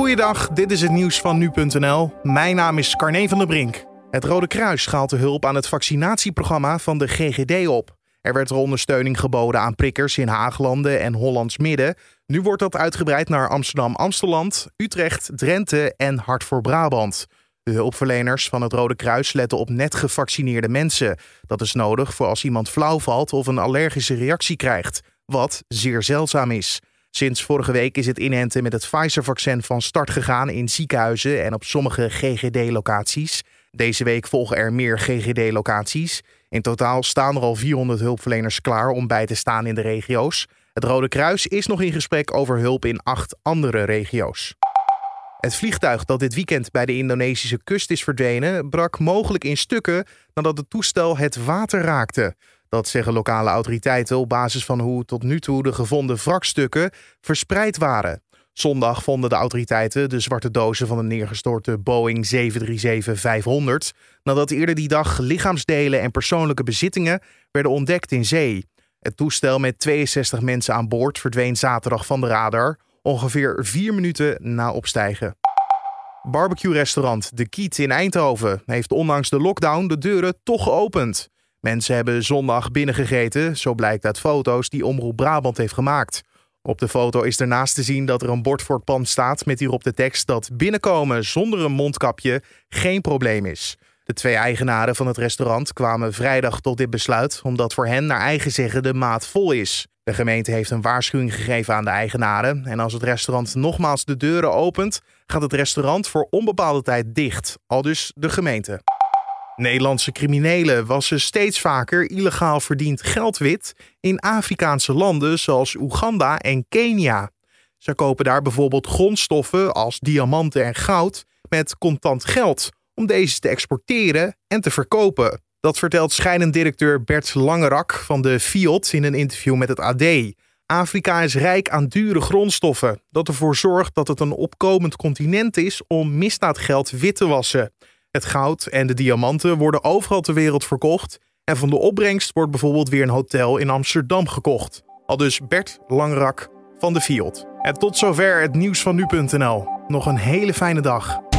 Goeiedag, dit is het nieuws van nu.nl. Mijn naam is Carne van der Brink. Het Rode Kruis schaalt de hulp aan het vaccinatieprogramma van de GGD op. Er werd er ondersteuning geboden aan prikkers in Haaglanden en Hollands Midden. Nu wordt dat uitgebreid naar Amsterdam-Amsteland, Utrecht, Drenthe en Hart voor Brabant. De hulpverleners van het Rode Kruis letten op net gevaccineerde mensen. Dat is nodig voor als iemand flauw valt of een allergische reactie krijgt, wat zeer zeldzaam is. Sinds vorige week is het inenten met het Pfizer-vaccin van start gegaan in ziekenhuizen en op sommige GGD-locaties. Deze week volgen er meer GGD-locaties. In totaal staan er al 400 hulpverleners klaar om bij te staan in de regio's. Het Rode Kruis is nog in gesprek over hulp in acht andere regio's. Het vliegtuig dat dit weekend bij de Indonesische kust is verdwenen, brak mogelijk in stukken nadat het toestel het water raakte. Dat zeggen lokale autoriteiten op basis van hoe tot nu toe de gevonden wrakstukken verspreid waren. Zondag vonden de autoriteiten de zwarte dozen van de neergestorte Boeing 737-500 nadat eerder die dag lichaamsdelen en persoonlijke bezittingen werden ontdekt in zee. Het toestel met 62 mensen aan boord verdween zaterdag van de radar, ongeveer vier minuten na opstijgen. Barbecue-restaurant De Kiet in Eindhoven heeft ondanks de lockdown de deuren toch geopend. Mensen hebben zondag binnengegeten, zo blijkt uit foto's die Omroep Brabant heeft gemaakt. Op de foto is ernaast te zien dat er een bord voor het pand staat met hierop de tekst dat binnenkomen zonder een mondkapje geen probleem is. De twee eigenaren van het restaurant kwamen vrijdag tot dit besluit omdat voor hen naar eigen zeggen de maat vol is. De gemeente heeft een waarschuwing gegeven aan de eigenaren en als het restaurant nogmaals de deuren opent, gaat het restaurant voor onbepaalde tijd dicht, al dus de gemeente. Nederlandse criminelen wassen steeds vaker illegaal verdiend geld wit in Afrikaanse landen zoals Oeganda en Kenia. Ze kopen daar bijvoorbeeld grondstoffen als diamanten en goud met contant geld om deze te exporteren en te verkopen. Dat vertelt scheidend directeur Bert Langerak van de FIOD in een interview met het AD. Afrika is rijk aan dure grondstoffen, dat ervoor zorgt dat het een opkomend continent is om misdaadgeld wit te wassen. Het goud en de diamanten worden overal ter wereld verkocht. En van de opbrengst wordt bijvoorbeeld weer een hotel in Amsterdam gekocht. Al dus Bert Langrak van de Fiat. En tot zover het nieuws van nu.nl. Nog een hele fijne dag.